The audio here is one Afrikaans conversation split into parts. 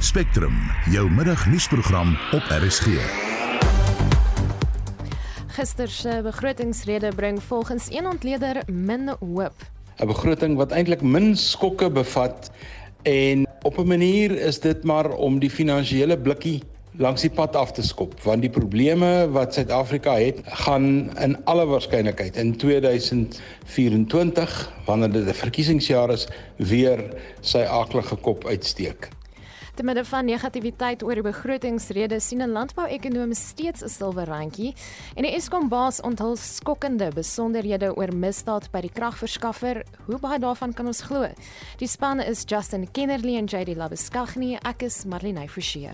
Spectrum, jou middagnuusprogram op RSG. Gister se begrotingsrede bring volgens een ontleder min hoop. 'n Begroting wat eintlik min skokke bevat en op 'n manier is dit maar om die finansiële blikkie langs die pad af te skop want die probleme wat Suid-Afrika het gaan in alle waarskynlikheid in 2024 wanneer dit 'n verkiesingsjaar is weer sy aaklige kop uitsteek. Te midde van negativiteit oor die begrotingsrede sien 'n landbouekonoom steeds 'n silwer randjie en die Eskom baas onthul skokkende besonderhede oor misdaad by die kragverskaffer. Hoe baie daarvan kan ons glo? Die span is Justin Kennerly en JD Labuskaghni. Ek is Marlene Forsie.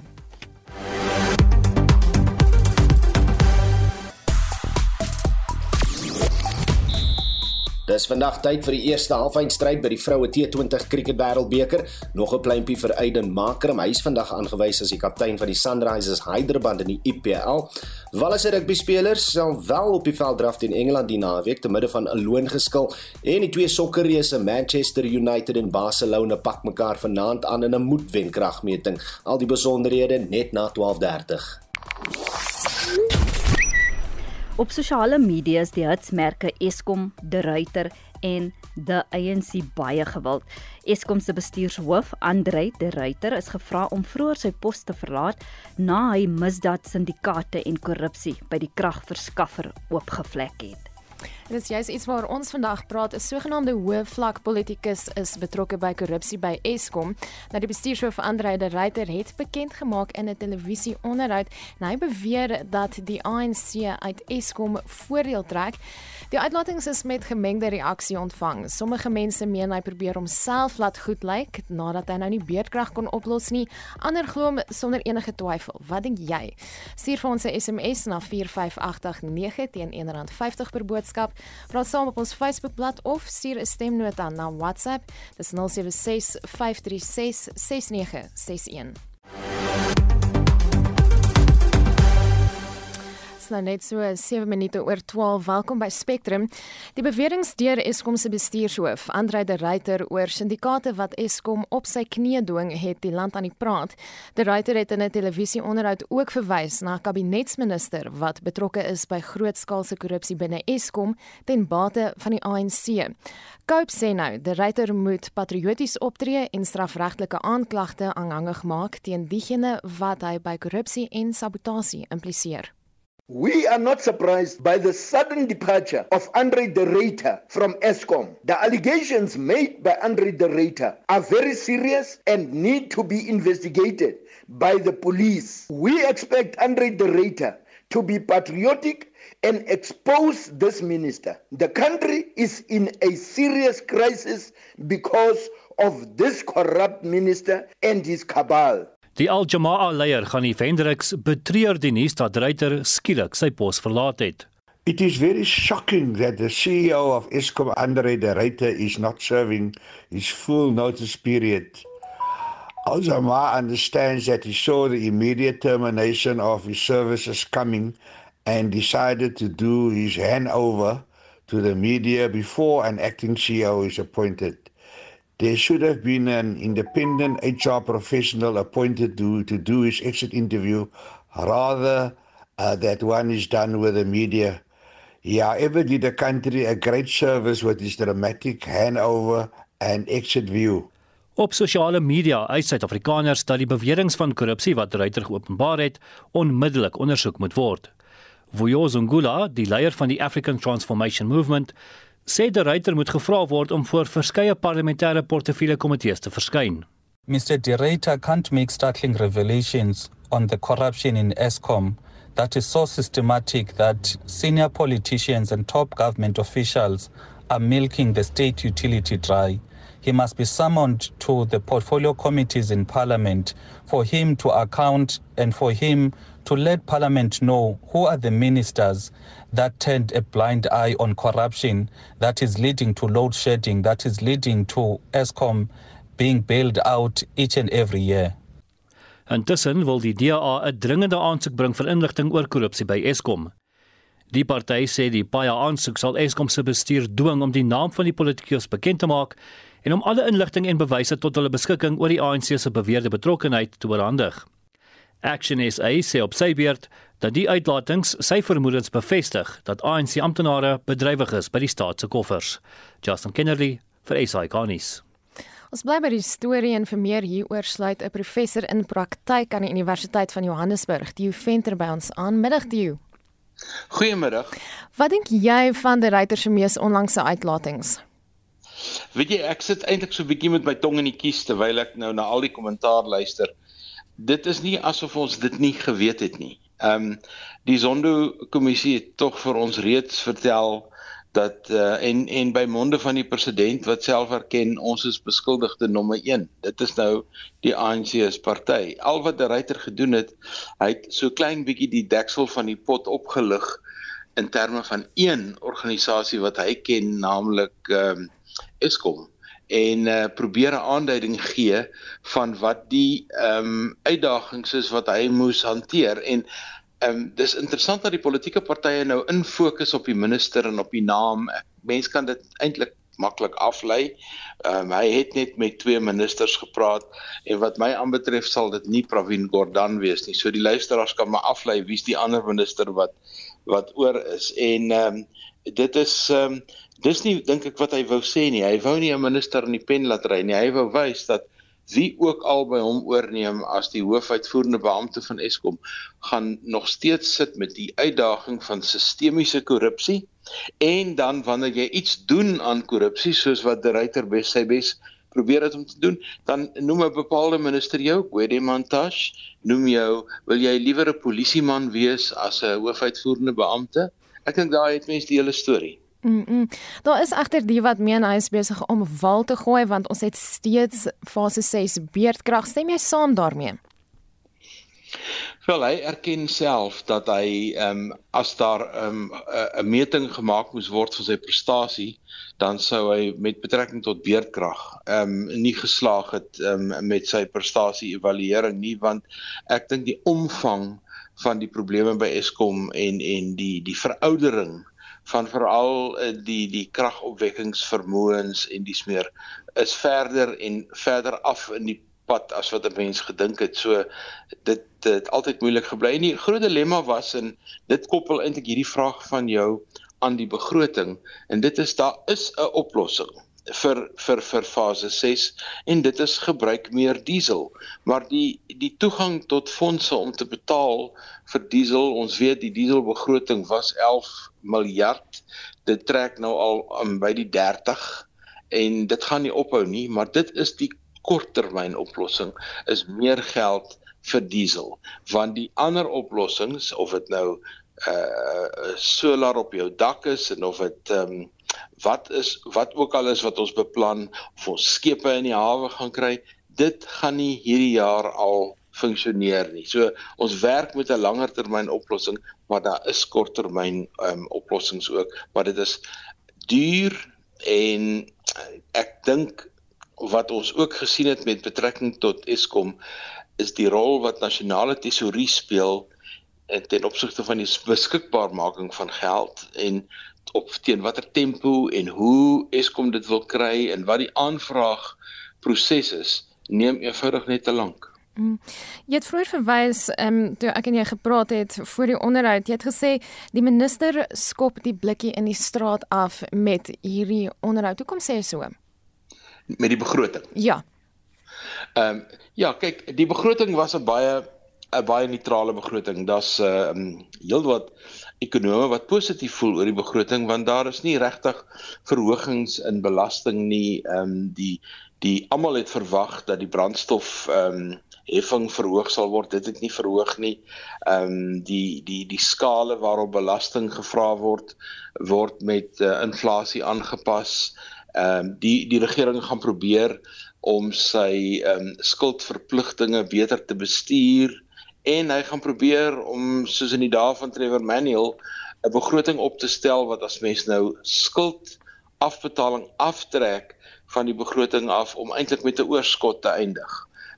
Dis vandag tyd vir die eerste halfeindstryd by die vroue T20 Cricket Wêreldbeker. Nog 'n pleintjie vir Aiden Makram. Hy is vandag aangewys as die kaptein van die Sunrisers Hyderabad in die IPL. Wallace rugby spelers sal wel op die veld draf teen Engeland die naweek te midde van 'n loongeskil en die twee sokkerreuse Manchester United en Barcelona pak mekaar vanaand aan in 'n moedwenkragmeting. Al die besonderhede net na 12:30. Op sosiale media is die hitsmerke Eskom, De Ruyter en De ANC baie gewild. Eskom se bestuurshoof, Andre De Ruyter, is gevra om vroeër sy pos te verlaat na hy misdaad syndikaate en korrupsie by die kragverskaffer oopgevlek het. En dis juist iets waar ons vandag praat. 'n Sogenaamde hoë vlak politikus is betrokke by korrupsie by Eskom. Nou die bestuurshoof Andre de Ruyter het bekend gemaak in 'n televisieonderhoud en hy beweer dat die ANC uit Eskom voordeel trek. Die uitlatings is met gemengde reaksie ontvang. Sommige mense meen hy probeer homself laat goed lyk nadat hy nou nie beerdkrag kon oplos nie. Ander glo sonder enige twyfel. Wat dink jy? Stuur vir ons 'n SMS na 45889 teen R1.50 per boodskap. Praat saam op ons Facebookblad of stuur 'n stemnota na WhatsApp. Dis 076 536 6961. Dit's nou net so 7 minute oor 12. Welkom by Spectrum. Die beweringe deur Eskom se bestuurshoof, Andre de Ruyter oor syndikaate wat Eskom op sy knie dwing het die land aan die praat. De Ruyter het in 'n televisieonderhoud ook verwys na 'n kabinetsminister wat betrokke is by grootskaalse korrupsie binne Eskom ten bate van die ANC. Cope sê nou, de Ruyter moet patrioties optree en strafregtelike aanklagte aanhangig maak teen diegene wat hy by korrupsie en sabotasie impliseer. We are not surprised by the sudden departure of Andre de Ruyter from ESCOM. The allegations made by Andre de Ruyter are very serious and need to be investigated by the police. We expect Andre de Ruyter to be patriotic and expose this minister. The country is in a serious crisis because of this corrupt minister and his cabal. Die Al Jamaa leier die Vendrix betreur die nuus dat Ryter skielik sy pos verlaat het. It is very shocking that the CEO of Eskom Andre de Ruyter is not serving his full notice period. Jamaa understands that he saw the immediate termination of his services coming and decided to do his handover to the media before an acting CEO is appointed. There should have been an independent HR professional appointed to, to do his exit interview rather uh, that one is done with the media. He, however, did the country a great service with his dramatic handover and exit view. Op sosiale media uit Suid-Afrikaners dat die beweringe van korrupsie wat Ruyter geopenbaar het, onmiddellik ondersoek moet word. Vuyozo Ngula, die leier van die African Transformation Movement, sê die Ruyter moet gevra word om voor verskeie parlementêre portefeulje komitees te verskyn. Mr. De Ruyter can't make startling revelations on the corruption in Eskom that is so systematic that senior politicians and top government officials are milking the state utility dry. He must be summoned to the portfolio committees in parliament for him to account and for him to let Parliament know who are the ministers that turned a blind eye on corruption that is leading to load shedding, that is leading to ESCOM being bailed out each and every year. Intussen wil die DA 'n dringende aansoek bring vir inligting oor korrupsie by Eskom. Die party sê die baie aansoek sal Eskom se bestuur dwing om die naam van die politikus bekend te maak en om alle inligting en bewyse tot hulle beskikking oor die ANC se beweerde betrokkeheid te oorhandig. Action SA sê op sy beurt dat die uitlatings sy vermoedens bevestig dat ANC amptenare bedrywig is by die staat se koffers. Justin Kennedy vir SA Garnis. Ons bly by die storie en vir meer hieroor sluit 'n professor in praktyk aan die Universiteit van Johannesburg, Theo Venter by ons aan. Middag Theo. Goeiemiddag. Wat dink jy van die ryter se mees onlangse uitlatings? Weet jy, ek sit eintlik so 'n bietjie met my tong in die kies terwyl ek nou na al die kommentaar luister dit is nie asof ons dit nie geweet het nie. Ehm um, die Zondo kommissie het tog vir ons reeds vertel dat uh, en en by monde van die president wat self erken ons is beskuldigde nommer 1. Dit is nou die ANC se party. Al wat die ryter gedoen het, hy het so klein bietjie die deksel van die pot opgelig in terme van een organisasie wat hy ken, naamlik ehm um, Eskom en uh, probeer 'n aanduiding gee van wat die ehm um, uitdagings is wat hy moes hanteer en ehm um, dis interessant dat die politieke partye nou in fokus op die minister en op die naam. Mense kan dit eintlik maklik aflei. Ehm um, hy het net met twee ministers gepraat en wat my aanbetref sal dit nie Pravin Gordhan wees nie. So die luisteraars kan maar aflei wie's die ander minister wat wat oor is en ehm um, dit is ehm um, dis nie dink ek wat hy wou sê nie. Hy wou nie 'n minister in die pen laat ry nie. Hy wou wys dat wie ook al by hom oorneem as die hoofuitvoerende beampte van Eskom gaan nog steeds sit met die uitdaging van sistemiese korrupsie en dan wanneer jy iets doen aan korrupsie soos wat die ryter bes sy bes probeer dit om te doen dan noem 'n bepaalde minister jou Gwede Mantashe noem jou wil jy liewer 'n polisieman wees as 'n hoofuitvoerende beampte ek dink daai het mense die hele storie Mm. -mm. Daar is egter die wat meen hy is besig om wal te gooi want ons het steeds fase 6 beerdkrag. Stem jy saam daarmee? Wel hy erken self dat hy ehm um, as daar ehm, 'n um, meting gemaak moes word vir sy prestasie, dan sou hy met betrekking tot beerdkrag ehm um, nie geslaag het ehm um, met sy prestasie evaluering nie want ek dink die omvang van die probleme by Eskom en en die die veroudering van veral eh, die die kragopwekkingsvermoëns en dis meer is verder en verder af in die pad as wat 'n mens gedink het. So dit het altyd moeilik gebly. En die groot dilemma was en dit koppel eintlik hierdie vraag van jou aan die begroting en dit is daar is 'n oplossing vir vir vir fase 6 en dit is gebruik meer diesel. Maar die die toegang tot fondse om te betaal vir diesel ons weet die dieselbegroting was 11 miljard dit trek nou al um, by die 30 en dit gaan nie ophou nie maar dit is die korttermyn oplossing is meer geld vir diesel. Want die ander oplossings of dit nou uh solar op jou dak is en of dit ehm um, wat is wat ook al is wat ons beplan of ons skepe in die hawe gaan kry, dit gaan nie hierdie jaar al funksioneer nie. So ons werk met 'n langer termyn oplossing, maar daar is korttermyn um, oplossings ook, maar dit is duur en ek dink wat ons ook gesien het met betrekking tot Eskom is die rol wat nasionale tesourie speel in ten opsigte van die beskikbaarmaking van geld en op teen watter tempo en hoe Eskom dit wil kry en wat die aanvraag proses is, neem eenvoudig net te lank. Mm. Jy het vroeër verwys ehm um, toe ek en jy gepraat het voor die onderhoud. Jy het gesê die minister skop die blikkie in die straat af met hierdie onderhoud. Hoekom sê jy so? Met die begroting. Ja. Ehm um, ja, kyk, die begroting was 'n baie 'n baie neutrale begroting. Daar's ehm um, heelwat ekonome wat positief voel oor die begroting want daar is nie regtig verhogings in belasting nie. Ehm um, die die almal het verwag dat die brandstof ehm um, heffing verhoog sal word. Dit het nie verhoog nie. Ehm um, die die die skale waarop belasting gevra word word met uh, inflasie aangepas. Ehm um, die die regering gaan probeer om sy ehm um, skuldverpligtinge beter te bestuur en hy gaan probeer om soos in die dae van Trevor Manuel 'n begroting op te stel wat as mens nou skuld afbetaling aftrek van die begroting af om eintlik met 'n oorskot te eindig.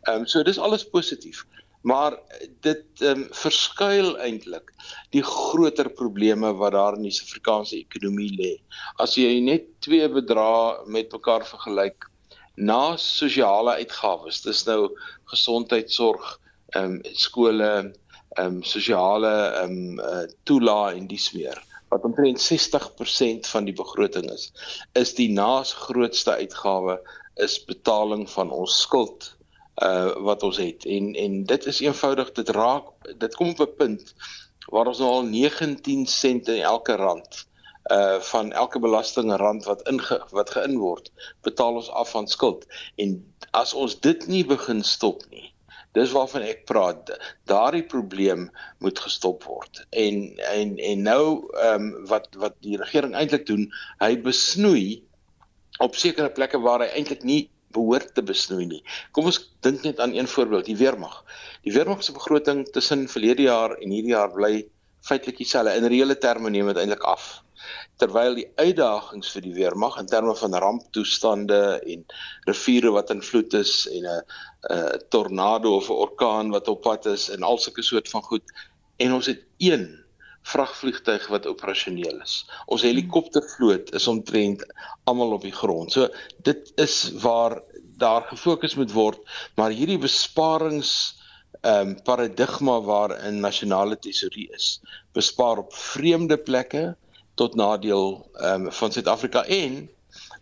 Ehm um, so dis alles positief. Maar dit ehm um, verskuil eintlik die groter probleme wat daar in die Suid-Afrikaanse ekonomie lê. As jy net twee bedrae met mekaar vergelyk, na sosiale uitgawes, dis nou gesondheidsorg, ehm um, skole, ehm um, sosiale ehm um, uh, toelae en dies meer wat omtrent 60% van die begroting is, is die naas grootste uitgawe is betaling van ons skuld uh wat ons het. En en dit is eenvoudig dit raak dit kom op 'n punt waar ons nou al 19 sent in elke rand uh van elke belastingrand wat inge wat geïn word betaal ons af van skuld. En as ons dit nie begin stop nie dis waarvan ek praat. Daardie probleem moet gestop word. En en en nou ehm um, wat wat die regering eintlik doen hy besnoei op sekere plekke waar hy eintlik nie behoort te besnoei nie. Kom ons dink net aan een voorbeeld die weermag. Die weermag se begroting tussen verlede jaar en hierdie jaar bly feitelik dieselfde in reële terme neem dit eintlik af terwyl die uitdagings vir die weermag in terme van ramptoestande en riviere wat in vloed is en 'n 'n tornado of 'n orkaan wat op pad is en al sulke soort van goed en ons het een vragvliegtuig wat operasioneel is. Ons helikoptervloot is omtrent almal op die grond. So dit is waar daar gefokus moet word, maar hierdie besparings ehm um, paradigma waarin nasionale tesourie is, bespaar op vreemde plekke tot nadeel ehm um, van Suid-Afrika en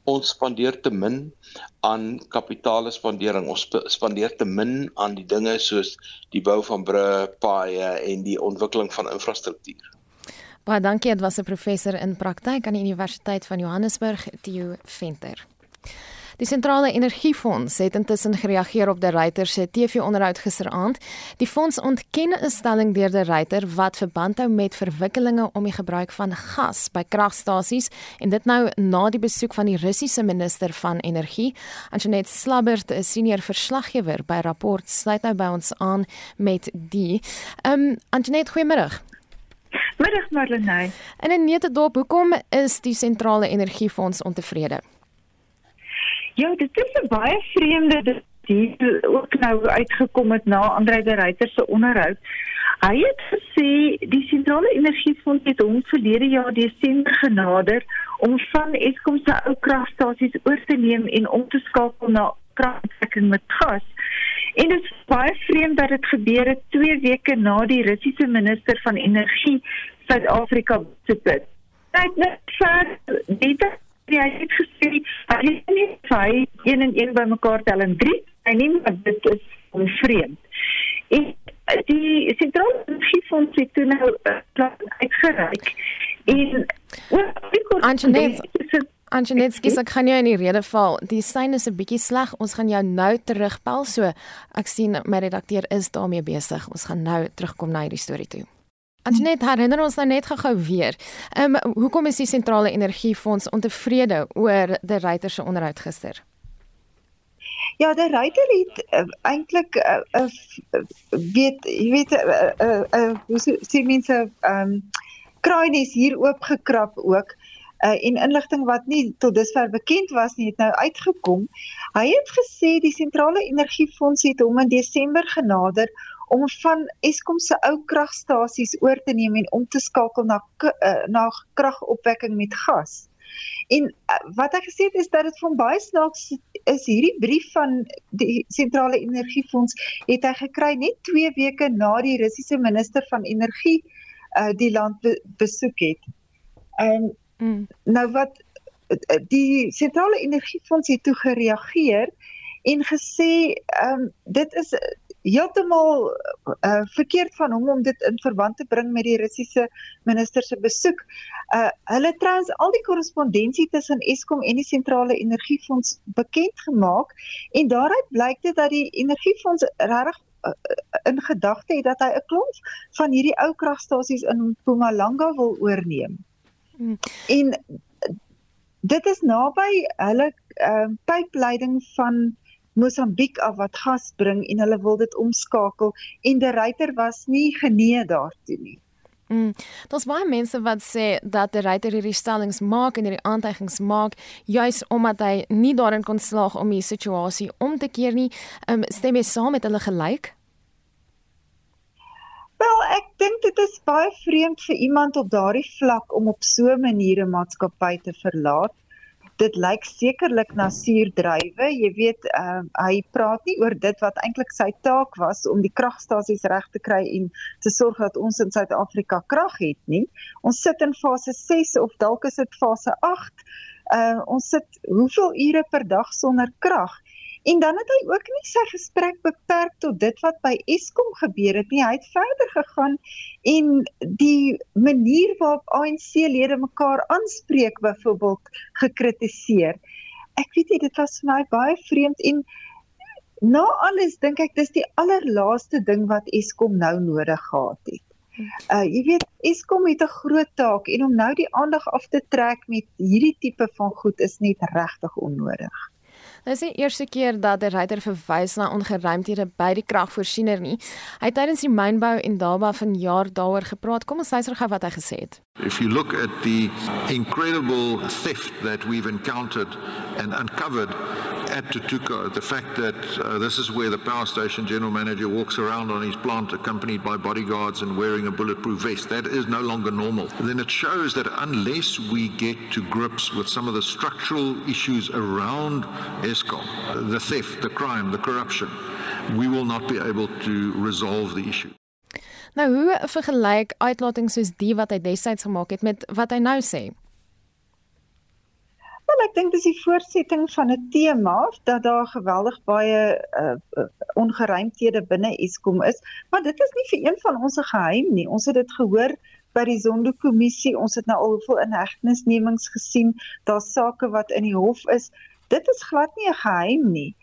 ons spandeer te min aan kapitaalspandering. Ons spandeer te min aan die dinge soos die bou van brûe, paaie en die ontwikkeling van infrastruktuur. Baie dankie, dit was 'n professor in praktyk aan die Universiteit van Johannesburg, Theo Venter. Die sentrale energiefonds het intussen gereageer op die Reuters se TV-onderhoud gisteraand. Die fonds ontken 'n stelling deur die Reuters wat verband hou met verwikkelinge om die gebruik van gas by kragstasies en dit nou na die besoek van die Russiese minister van energie. Antoinette Slabbert, 'n senior verslaggewer by Rapport, sluit nou by ons aan met die. Ehm um, Antoinette, goeiemôre. Middag Marlenae. En in Netedorp, hoekom is die sentrale energiefonds ontevrede? Ja, dit is 'n baie vreemde dit ook nou uitgekom het na Andre de Ruyter se onderhoud. Hy het gesê die sentrale energiefonds het hom verlede jaar Desember genader om van Eskom se ou kragstasies oor te neem en om te skakel na kragopwekking met gas. En dit is baie vreemd dat dit gebeur het 2 weke na die Russiese minister van energie Suid-Afrika besoek het. Hy het net vir dit Ja, hy het gesê hy het nie sy 1 en 1 bymekaar tel en 3. Hy neem dat dit is onvreemd. En die sentrale energiefonds het toe nou 'n uh, plan uitgereik. En Anjanetski se kan jy in die rede val. Die sein is 'n bietjie sleg. Ons gaan jou nou terugbel. So ek sien my redakteur is daarmee besig. Ons gaan nou terugkom na hierdie storie toe. Antonet, herinner ons nou net gou-gou weer. Ehm um, hoekom is die sentrale energiefonds ontevrede oor die Ryter se onderhoud gister? Ja, die Ryter het uh, eintlik 'n uh, uh, weet jy weet 'n uh, uh, uh, hoe sê mense ehm um, kraaies hier oopgekrap ook uh, en inligting wat nie tot dusver bekend was nie het nou uitgekom. Hy het gesê die sentrale energiefonds het hom in Desember genader om van Eskom se ou kragstasies oor te neem en om te skakel na uh, na kragopwekking met gas. En uh, wat ek gesê het is dat dit van baie snaaks is hierdie brief van die sentrale energiefonds het hy gekry net 2 weke na die Russiese minister van energie uh, die land be besoek het. En mm. nou wat die sentrale energiefonds het toe gereageer en gesê ehm um, dit is heeltemal uh, verkeerd van hom om dit in verband te bring met die Russiese minister se besoek. Uh hulle trans al die korrespondensie tussen Eskom en die sentrale energiefonds bekend gemaak en daaruit blyk dit dat die energiefonds regtig uh, in gedagte het dat hy 'n klomp van hierdie ou kragstasies in Mpumalanga wil oorneem. Hmm. En dit is naby hulle uh, pypleiding van Mosambiek af wat gas bring en hulle wil dit omskakel en die ryter was nie genee daartoe nie. Mm. Daar's baie mense wat sê dat die ryter hierdie stellings maak en hierdie aantuigings maak juis omdat hy nie daarin kon slaag om die situasie om te keer nie. Um, stem jy saam met hulle gelyk? Wel, ek dink dit is baie vreemd vir iemand op daardie vlak om op so 'n manier 'n maatskappy te verlaat dit lyk sekerlik na suurdrywe. Jy weet, uh, hy praat nie oor dit wat eintlik sy taak was om die kragstasies reg te kry en te sorg dat ons in Suid-Afrika krag het nie. Ons sit in fase 6 of dalk is dit fase 8. Uh, ons sit hoeveel ure per dag sonder krag? En dan het hy ook nie sy gesprek beperk tot dit wat by Eskom gebeur het nie. Hy het verder gegaan en die manier waarop ANC-lede mekaar aanspreek byvoorbeeld gekritiseer. Ek weet nie dit was vir my baie vreemd en na alles dink ek dis die allerlaaste ding wat Eskom nou nodig gehad het. Uh jy weet Eskom het 'n groot taak en om nou die aandag af te trek met hierdie tipe van goed is net regtig onnodig. Dit is die eerste keer dat die ryter verwys na ongeruimthede by die kragvoorsiener nie. Hy het tydens die mynbou en Daba van jaar daaroor gepraat. Kom ons luister gou wat hy gesê het. If you look at the incredible theft that we've encountered and uncovered at Tutuka, the fact that uh, this is where the power station general manager walks around on his plant accompanied by bodyguards and wearing a bulletproof vest, that is no longer normal. And then it shows that unless we get to grips with some of the structural issues around ESCOM, the theft, the crime, the corruption, we will not be able to resolve the issue. Nou hoe vergelyk uitlatings soos die wat hy destyds gemaak het met wat hy nou sê? Wel ek dink dis die voortsetting van 'n tema dat daar geweldig baie uh, ongeruimthede binne Eskom is, maar dit is nie vir een van ons 'n geheim nie. Ons het dit gehoor by die Zondo-kommissie. Ons het nou al hoeveel inhegtenisnemings gesien. Daar's sake wat in die hof is. Dit is glad nie 'n geheim nie.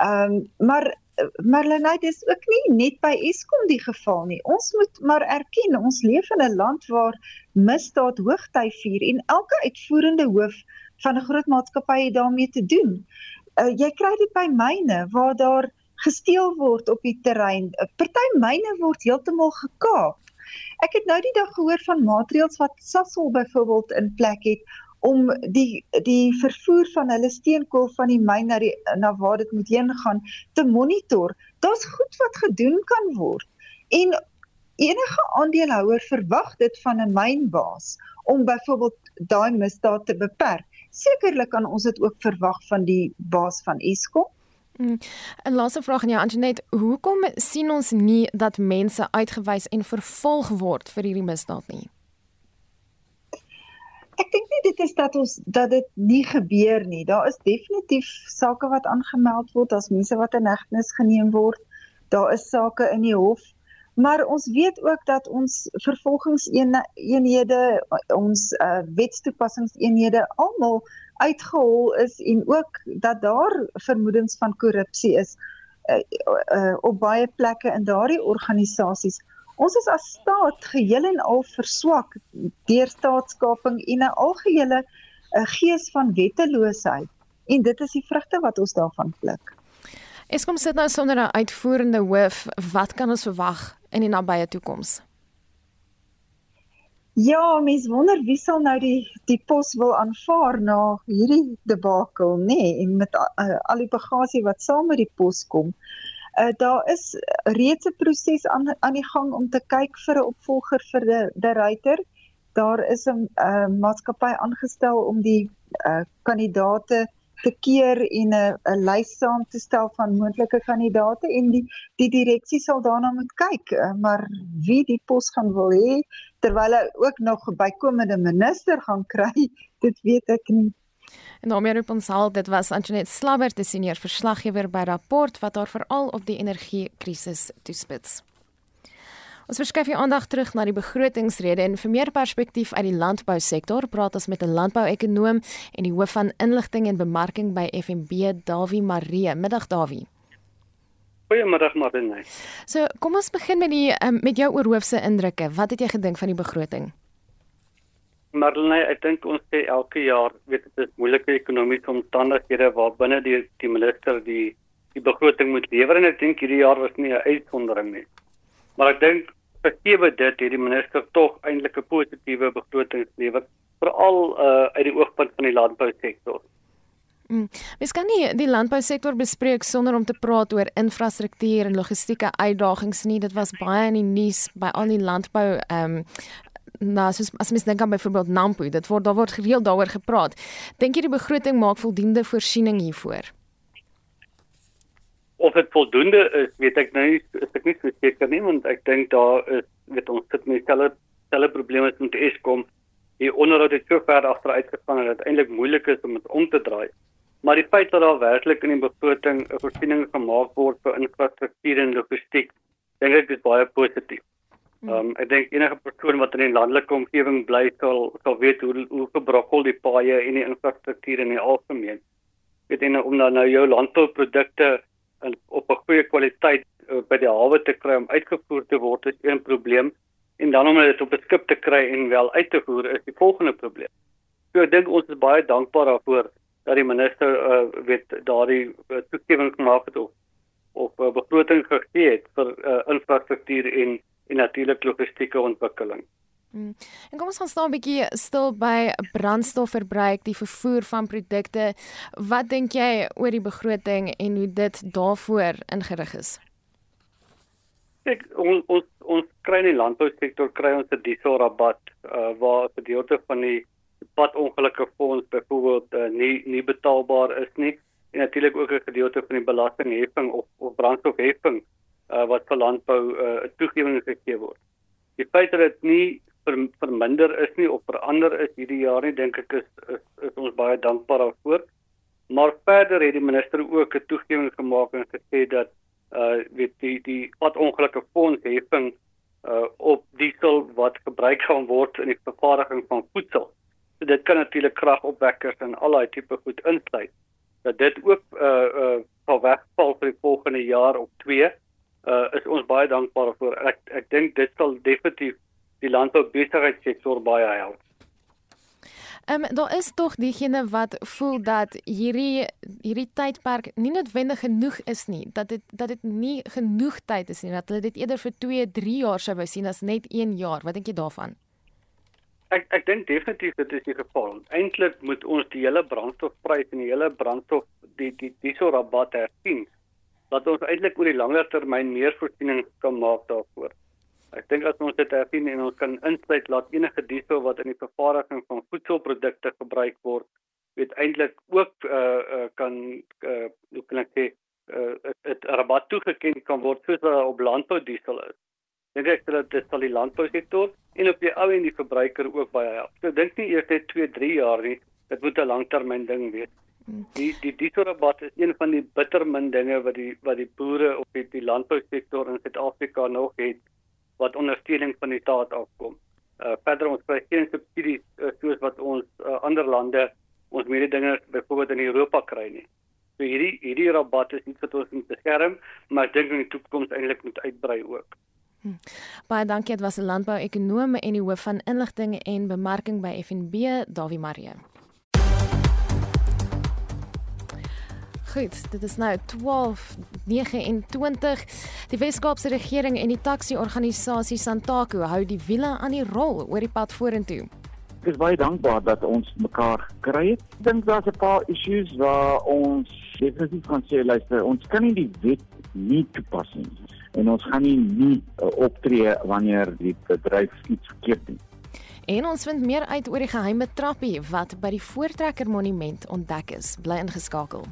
Ehm um, maar Marlenae dis ook nie net by Eskom die geval nie. Ons moet maar erken ons leef in 'n land waar misdaad hoogtyd vier en elke uitvoerende hoof van 'n groot maatskappy daarmee te doen. Uh, jy kry dit by myne waar daar gesteel word op die terrein. 'n Party myne word heeltemal gekaap. Ek het nou die dag gehoor van maatreëls wat Sasol byvoorbeeld in plek het om die die vervoer van hulle steenkool van die myn na die na waar dit moet heen gaan te monitor. Daar's goed wat gedoen kan word. En enige aandeelhouer verwag dit van 'n mynbaas om byvoorbeeld daai misdaad te beperk. Sekerlik kan ons dit ook verwag van die baas van Eskom. Hmm. 'n Laaste vraag aan jou Antoinette, hoekom sien ons nie dat mense uitgewys en vervolg word vir hierdie misdaad nie? Ek dink nie dit is dat ons dat dit nie gebeur nie. Daar is definitief sake wat aangemeld word as mense wat in hegtenis geneem word. Daar is sake in die hof. Maar ons weet ook dat ons vervolgingseenhede, ons uh, wetstoepassingseenhede almal uitgehol is en ook dat daar vermoedens van korrupsie is uh, uh, op baie plekke in daardie organisasies. Ons is as staat geheel en al verswak deur staatskaping en 'n algehele uh, gees van wetteloosheid en dit is die vrugte wat ons daarvan pluk. Eskom sit nou sonder 'n uitvoerende hoof. Wat kan ons verwag in die nabye toekoms? Ja, mens wonder wie sal nou die die pos wil aanvaar na hierdie debakel, nê, nee, en met uh, al die bagasie wat saam met die pos kom. Uh, daar is reeds 'n proses aan aan die gang om te kyk vir 'n opvolger vir die die ruiter. Daar is 'n uh, maatskappy aangestel om die uh, kandidate te keer en 'n 'n lys saam te stel van moontlike kandidaate en die die direksie sal daarna moet kyk, uh, maar wie die pos gaan wil hê terwyl hy ook nog bykomende minister gaan kry, dit weet ek nie. En daarmee roep ons al dit was Antoinette Slabber, die senior verslaggewer by Rapport wat daar veral op die energiekrisis toespits. Ons verskuif die aandag terug na die begrotingsrede en vir meer perspektief uit die landbousektor praat ons met 'n landbouekonoom en die hoof van inligting en bemarking by FNB, Dawie Maree. Middag Dawie. Goeiemiddag Marine. So, kom ons begin met die um, met jou oorhoofse indrukke. Wat het jy gedink van die begroting? Marlene, ek dink ons sê elke jaar, weet dit is moeilike ekonomiese omstandighede waarbinne die die minister die die begroting moet lewer en ek dink hierdie jaar was nie 'n uitsondering nie. Maar ek dink verkewe dit het die minister tog eintlik 'n positiewe begroting gelewer veral uh, uit die oogpunt van die landbousektor. Mm. Mens kan nie die landbousektor bespreek sonder om te praat oor infrastruktuur en logistieke uitdagings nie. Dit was baie in die nuus by al die landbou ehm um, na soos as mens dink aan byvoorbeeld Nampo, dit word daar word gereeld daaroor gepraat. Dink jy die begroting maak voldoende voorsiening hiervoor? Of dit voldoende is, weet ek nou nie, is ek nie so seker nie, want ek dink daar is weet ons sit met dieselfde dieselfde probleme met Eskom. Die onderhoud het so ver agteruit gegaan dat dit eintlik moeilik is om dit om te draai. Maar die feit dat daar werklik in die begroting 'n voorsiening gemaak word vir infrastruktuur en logistiek, dink ek is baie positief. Hmm. Ehm um, ek dink enige persoon wat in 'n landelike omgewing bly sal sal weet hoe hoe gebrokkel die paaie en die infrastruktuur in die algemeen. Weet jy nou om dan nou jou landbouprodukte op 'n goeie kwaliteit uh, by die hawe te kry om uitgevoer te word is een probleem en dan om dit op 'n skip te kry en wel uit te voer is die volgende probleem. So ek dink ons is baie dankbaar daarvoor dat die minister uh, weet daardie uh, toegewing gemaak het of of uh, begroting gegee het vir uh, infrastruktuur en en natuurlik logistieke ontwikkeling. Hmm. En kom ons gaan staan 'n bietjie stil by brandstofverbruik, die vervoer van produkte. Wat dink jy oor die begroting en hoe dit daarvoor ingerig is? Ek ons ons, ons kry in die landbousektor kry ons 'n dieselrabat uh, waar 'n gedeelte van die padongelukke fonds byvoorbeeld uh, nie nie betaalbaar is nie en natuurlik ook 'n gedeelte van die belastingheffing of of brandstofheffing uh, wat vir landbou 'n uh, toegewing gegee word. Die feit dat dit nie ver, verminder is nie of verander is hierdie jaar nie, dink ek is, is is ons baie dankbaar daarvoor. Maar verder het die minister ook 'n toegewing gemaak en gesê dat uh weet die die padongelukke fonds heffing uh op diesel wat gebruik gaan word in die vervaardiging van voedsel So dit kan natuurlik kragopwekkers en al daai tipe goed insluit. Dat dit ook uh uh sal wegval vir die volgende jaar of 2. Uh is ons baie dankbaar vir. Ek ek dink dit sal definitief die landboubesigheidssektor baie help. Ehm um, daar is tog diegene wat voel dat hierdie hierdie tydperk nie noodwendig genoeg is nie, dat dit dat dit nie genoeg tyd is nie, dat hulle dit eerder vir 2, 3 jaar sou wou sien as net 1 jaar. Wat dink jy daarvan? Ek ek dink definitief dit is die geval. Eintlik moet ons die hele brandstofprys en die hele brandstof die die diesel rabat hersien. Dat ons eintlik oor die langer termyn meer voorsiening kan maak daarvoor. Ek dink as ons dit hersien en ons kan insluit laat enige diesel wat in die vervaardiging van voedselprodukte gebruik word, weet eintlik ook uh uh kan uh hoe kan ek sê uh 'n rabat toegeken kan word soos wat op landbou diesel is dink ek dat dit sal die landbousektor en op die ou en die verbruiker ook baie help. So dink nie eers net 2, 3 jaar nie, dit moet 'n langtermyn ding wees. Die die dieselrabat is een van die bittermin dinge wat die wat die boere op die, die landbousektor in Suid-Afrika nog het wat ondersteuning van die staat afkom. Uh verder ons kry geen subsidies uh, soos wat ons uh, ander lande ons mededingers byvoorbeeld in Europa kry nie. So hierdie hierdie rabat is iets wat ons moet beskerm, maar ek dink in die toekoms eintlik moet uitbrei ook. Hm. Baie dankie, dit was 'n landbou-ekonoom en die hoof van inligting en bemarking by FNB, Dawie Marie. Goed, dit is nou 12:29. Die Weskaapse regering en die taksi-organisasie Santaku hou die wiele aan die rol oor die pad vorentoe. Ek is baie dankbaar dat ons mekaar kry het. Ek dink daar's 'n paar issues waar ons definitief kan sê luister, ons kan nie die wet nie toepas nie en ons gaan nie nie uh, optree wanneer die bedryf iets verkeerd doen. En ons vind meer uit oor die geheime trappie wat by die Voortrekker Monument ontdek is. Bly ingeskakel.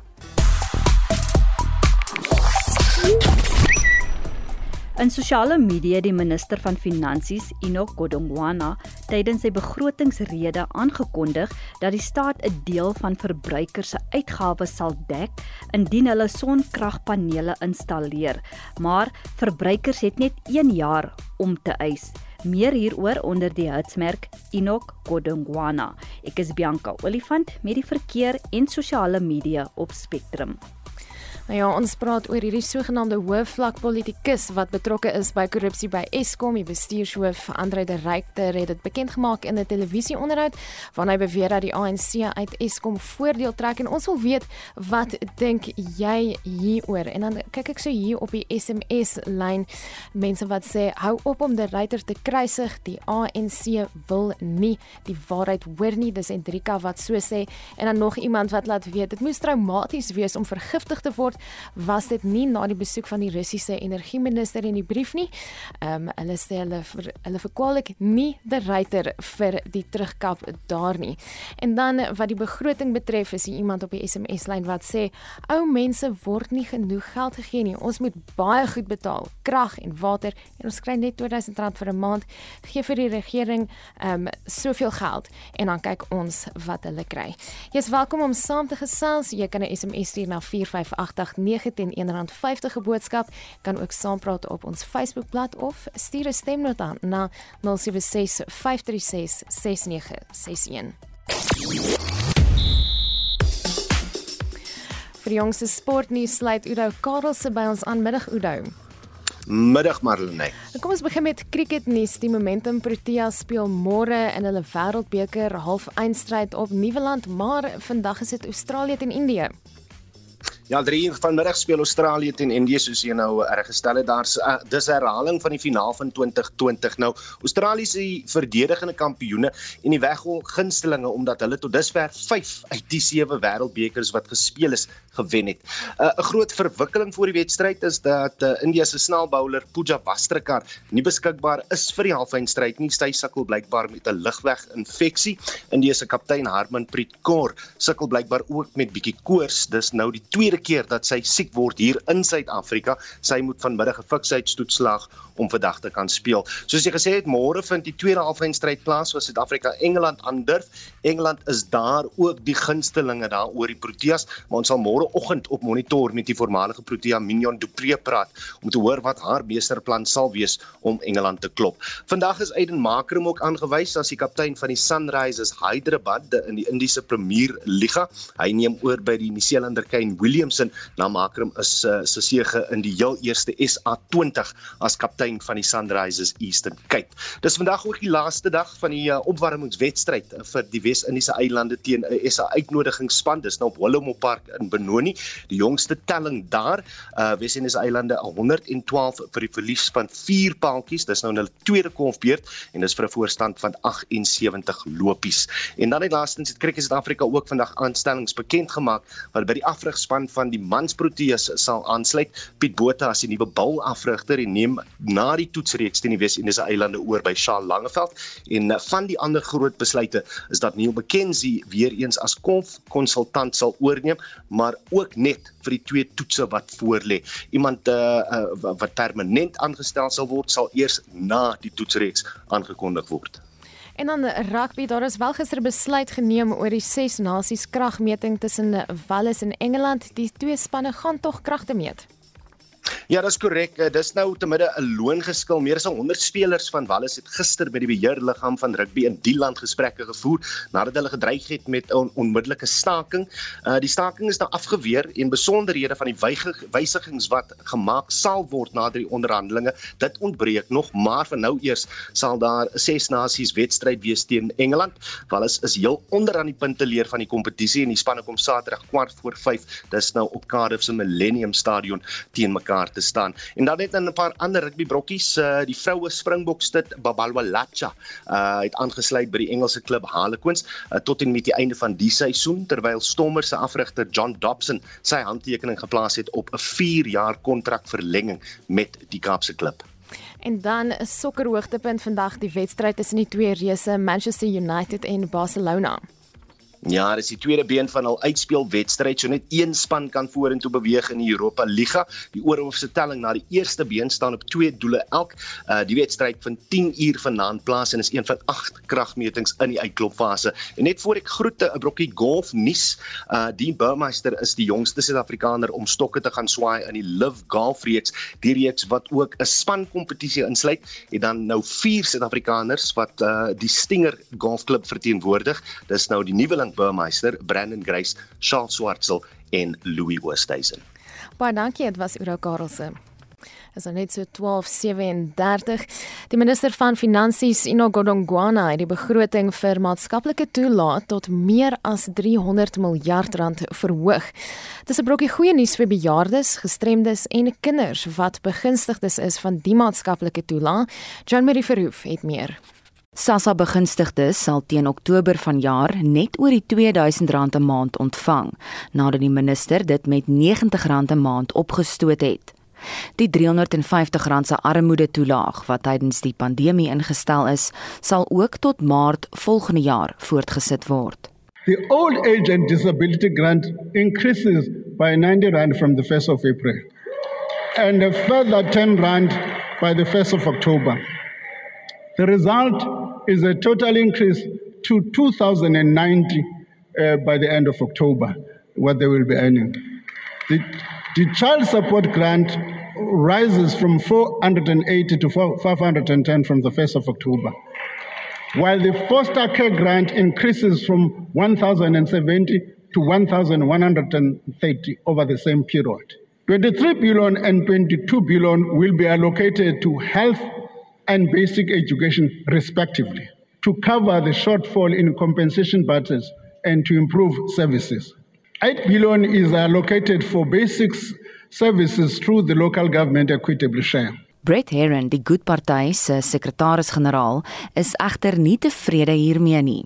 In sosiale media die minister van Finansies, Enoch Godongwana, tydens sy begrotingsrede aangekondig dat die staat 'n deel van verbruikers se uitgawes sal dek indien hulle sonkragpanele installeer, maar verbruikers het net 1 jaar om te eis. Meer hieroor onder die hitsmerk Enoch Godongwana. Ek is Bianca Olifant met die verkeer en sosiale media op Spectrum. Nou ja, ons praat oor hierdie sogenaamde hoëvlak politikus wat betrokke is by korrupsie by Eskom. Die bestuurshoof Andre de Ruyter het dit bekend gemaak in 'n televisieonderhoud waarin hy beweer dat die ANC uit Eskom voordeel trek en ons wil weet wat dink jy hieroor? En dan kyk ek so hier op die SMS lyn mense wat sê hou op om de Ruyter te kruisig. Die ANC wil nie die waarheid hoor nie. Dis Endrika wat so sê en dan nog iemand wat laat weet dit moes traumaties wees om vergiftig te word word, was dit nie na die besoek van die Russiese energieminister in die brief nie. Ehm um, hulle sê hulle vir, hulle verkwalik nie die ryter vir die terugkap daar nie. En dan wat die begroting betref, is iemand op die SMS-lyn wat sê ou mense word nie genoeg geld gegee nie. Ons moet baie goed betaal, krag en water en ons kry net R2000 vir 'n maand. Gee vir die regering ehm um, soveel geld en dan kyk ons wat hulle kry. Jy's welkom om saam te gesels. Jy kan 'n SMS stuur na 4588910 R50 boodskap. Kan ook saampraat op ons Facebookblad of stuur 'n stemnota na 0765366961. Vir die jongste sportnuus sluit Udo Karelse by ons aan middag Udo. Middag Marlene. Kom ons begin met cricketnuus. Die Momentum Proteas speel môre in hulle Wêreldbeker half-eindstryd op Nieuweland, maar vandag is dit Australië teen Indië. Ja, 3 uur vanmiddag speel Australië teen Indië soos jy nou reg gestel het. Daar's uh, dis herhaling van die finaal van 2020. Nou, Australië se verdedigende kampioene en die weggol gunstelinge omdat hulle tot dusver 5 uit die 7 wêreldbekers wat gespeel is gewen het. 'n uh, Groot verwikkeling voor die wedstryd is dat uh, India se snelbouler Pooja Vastrikar nie beskikbaar is vir die halfeindstryd nie. Sy sukkel blykbaar met 'n lugweginfeksie. India se kaptein Harmanpreet Kaur sukkel blykbaar ook met bietjie koors. Dis nou die tweede keer dat sy siek word hier in Suid-Afrika. Sy moet vanmiddag 'n fiksheidstoetslag om vandag te kan speel. Soos jy gesê het, môre vind die tweede halfeindstryd plaas vir Suid-Afrika Engeland aandurf. Engeland is daar ook die gunstelinge daar oor die Proteas, maar ons sal môreoggend op monitor met die voormalige Protea Minion Dupree praat om te hoor wat haar meesterplan sal wees om Engeland te klop. Vandag is Aiden Makram ook aangewys as die kaptein van die Sunrisers Hyderabad in die Indiese Premier Liga. Hy neem oor by die Nieu-Seelander Kane Williamson na Makram is uh, se sege in die heel eerste SA20 as kaptein van die Sunrisers Eastern Cape. Dis vandag ook die laaste dag van die uh, opwarmingswedstryd uh, vir die Wes-Indiese eilande teen 'n uh, SA uitnodigingsspan. Dis nou op Willowmore Park in Benoni. Die jongste telling daar, uh, Wes-Indiese eilande 112 vir die verlies van 4 paaltjies. Dis nou hulle tweede konfbeurt en dis vir 'n voorstand van 78 lopies. En dan het laastens het Kriket Suid-Afrika ook vandag aanstellings bekend gemaak wat by die afrigspan van die mansproteas sal aansluit. Piet Botha as die nuwe bulafrigter en neem na die toetsreeks teen die Wes-Indiese eilande oor by Shaal Langeveld en uh, van die ander groot besluite is dat Neil McKenzie weer eens as konsultant sal oorneem, maar ook net vir die twee toetse wat voorlê. Iemand uh, uh, wat permanent aangestel sal word, sal eers na die toetsreeks aangekondig word. En dan rugby, daar is wel gister besluit geneem oor die ses nasies kragmeting tussen Wales en Engeland. Die twee spanne gaan tog kragte meet. Ja, dis korrek. Dis nou te midde 'n loongeskil. Meer as 100 spelers van Wallis het gister by die beheerliggaam van rugby in die land gesprekke gevoer nadat hulle gedreig het met 'n on onmiddellike staking. Uh die staking is nou afgeweer en besonderhede van die wysigings wat gemaak sal word na die onderhandelinge, dit ontbreek nog, maar vir nou eers sal daar 'n ses nasies wedstryd wees teen Engeland. Wallis is heel onder aan die punte leer van die kompetisie en die spanne kom Saterdag kwart voor 5. Dis nou op Cardiff se Millennium Stadion teen mekaar mekaar te staan. En dan het 'n paar ander rugby brokkies, uh die vroue Springboks dit Babalwa Lacha uh het aangesluit by die Engelse klub Harlequins uh, tot en met die einde van die seisoen terwyl Stormers se afrigter John Dobson sy handtekening geplaas het op 'n 4 jaar kontrakverlenging met die Kaapse klub. En dan 'n sokkerhoogtepunt vandag die wedstryd tussen die twee reuse Manchester United en Barcelona. Ja, dis die tweede been van hul uitspelwedstryd. So net een span kan vorentoe beweeg in die Europa Liga. Die oorhoofse telling na die eerste been staan op 2 doele elk. Uh die wedstryd vind 10 uur vanaand plaas en is een van 8 kragmetings in die uitklopfase. En net voor ek groete 'n brokkie golf nuus. Uh die Burmeister is die jongste Suid-Afrikaner om stokke te gaan swaai in die Live Golf reeks. Die reeks wat ook 'n span kompetisie insluit, het dan nou 4 Suid-Afrikaners wat uh die Stinger Golfklub verteenwoordig. Dis nou die nuwe Burmeister, Brandon Grace, Charles Swartsel en Louis Oosthuizen. Baie dankie, dit was Uro Karelse. Is nou net so 12:37. Die minister van Finansies, Ino Godongwana, het die begroting vir maatskaplike toelaat tot meer as 300 miljard rand verhoog. Dis 'n brokkie goeie nuus vir bejaardes, gestremdes en kinders wat begunstigdes is van die maatskaplike toelaat. Jean-Marie Verhoef het meer. SASSA begunstigdes sal teen Oktober vanjaar net oor die R2000 'n maand ontvang, nadat die minister dit met R90 'n maand opgestoot het. Die R350 se armoede-toelaag wat tydens die pandemie ingestel is, sal ook tot Maart volgende jaar voortgesit word. The old age and disability grant increases by 90 rand from the 1st of April and a further 10 rand by the 1st of October. The result is a total increase to 2090 uh, by the end of October what they will be earning. The The child support grant rises from 480 to 510 from the 1st of October, while the foster care grant increases from 1,070 to 1,130 over the same period. 23 billion and 22 billion will be allocated to health and basic education, respectively, to cover the shortfall in compensation budgets and to improve services. 8 billion is allocated for basic services through the local government equitable share. Brett Heron, die Good Party se sekretaris-generaal, is egter nie tevrede hiermee nie.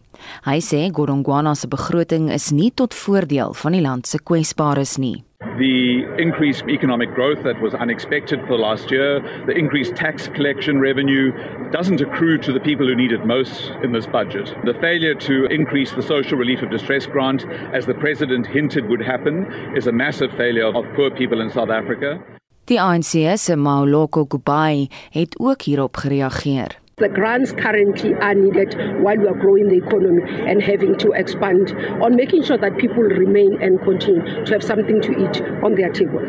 Hy sê Godongwana se begroting is nie tot voordeel van die land se kwesbares nie. The increased economic growth that was unexpected for last year, the increased tax collection revenue doesn't accrue to the people who need it most in this budget. The failure to increase the social relief of distress grant, as the president hinted would happen, is a massive failure of poor people in South Africa. Die ANC se Maoloko Kubai het ook hierop gereageer. The grants currently are needed while we are growing the economy and having to expand on making sure that people remain and continue to have something to eat on their table.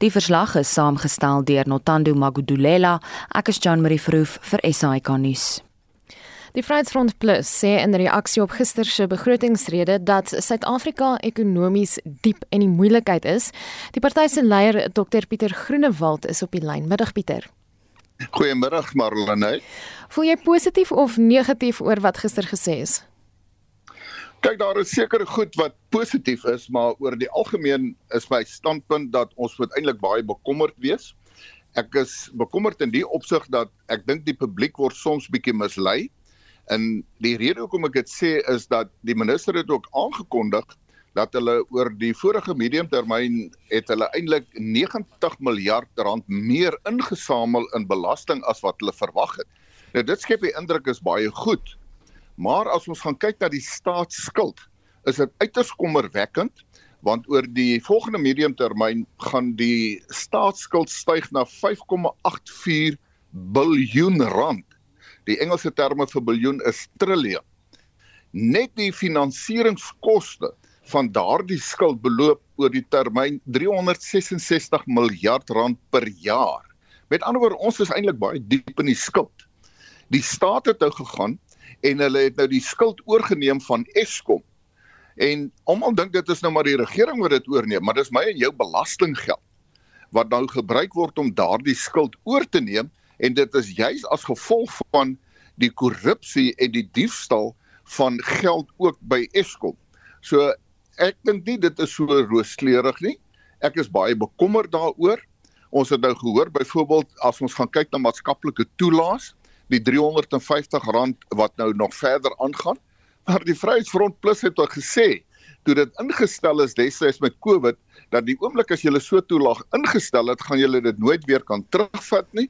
Die verslag is saamgestel deur Notando Magudulela, ek is Jean Marie Verhoef vir SAK nuus. Die Vryheidsfront Plus sê in reaksie op gister se begrotingsrede dat Suid-Afrika ekonomies diep in die moeilikheid is. Die party se leier, Dr Pieter Groenewald, is op die lyn. Middag Pieter. Goeiemôre Marlene. Voel jy positief of negatief oor wat gister gesê is? Kyk, daar is seker goed wat positief is, maar oor die algemeen is my standpunt dat ons moet eintlik baie bekommerd wees. Ek is bekommerd in die opsig dat ek dink die publiek word soms bietjie mislei. En die rede hoekom ek dit sê is dat die minister het ook aangekondig dat hulle oor die vorige mediumtermyn het hulle eintlik 90 miljard rand meer ingesamel in belasting as wat hulle verwag het. Nou dit skep die indruk is baie goed. Maar as ons gaan kyk na die staatsskuld, is dit uiters kommerwekkend want oor die volgende mediumtermyn gaan die staatsskuld styg na 5,84 biljoen rand. Die Engelse terme vir biljoen is triljoen. Net die finansieringskoste van daardie skuld beloop oor die termyn 366 miljard rand per jaar. Met ander woorde, ons is eintlik baie diep in die skuld. Die staat het nou gegaan en hulle het nou die skuld oorgeneem van Eskom. En almal dink dit is nou maar die regering wat dit oorneem, maar dis my en jou belastinggeld wat nou gebruik word om daardie skuld oor te neem en dit is juis as gevolg van die korrupsie en die diefstal van geld ook by Eskom. So ek dink nie dit is so rooskleurig nie. Ek is baie bekommerd daaroor. Ons het nou gehoor byvoorbeeld as ons gaan kyk na maatskaplike toelaas, die R350 wat nou nog verder aangaan. Maar die Vryheidsfront Plus het ook gesê toe dit ingestel is destyds met COVID dat die oomblik as jy so toelaag ingestel het, gaan jy dit nooit weer kan terugvat nie.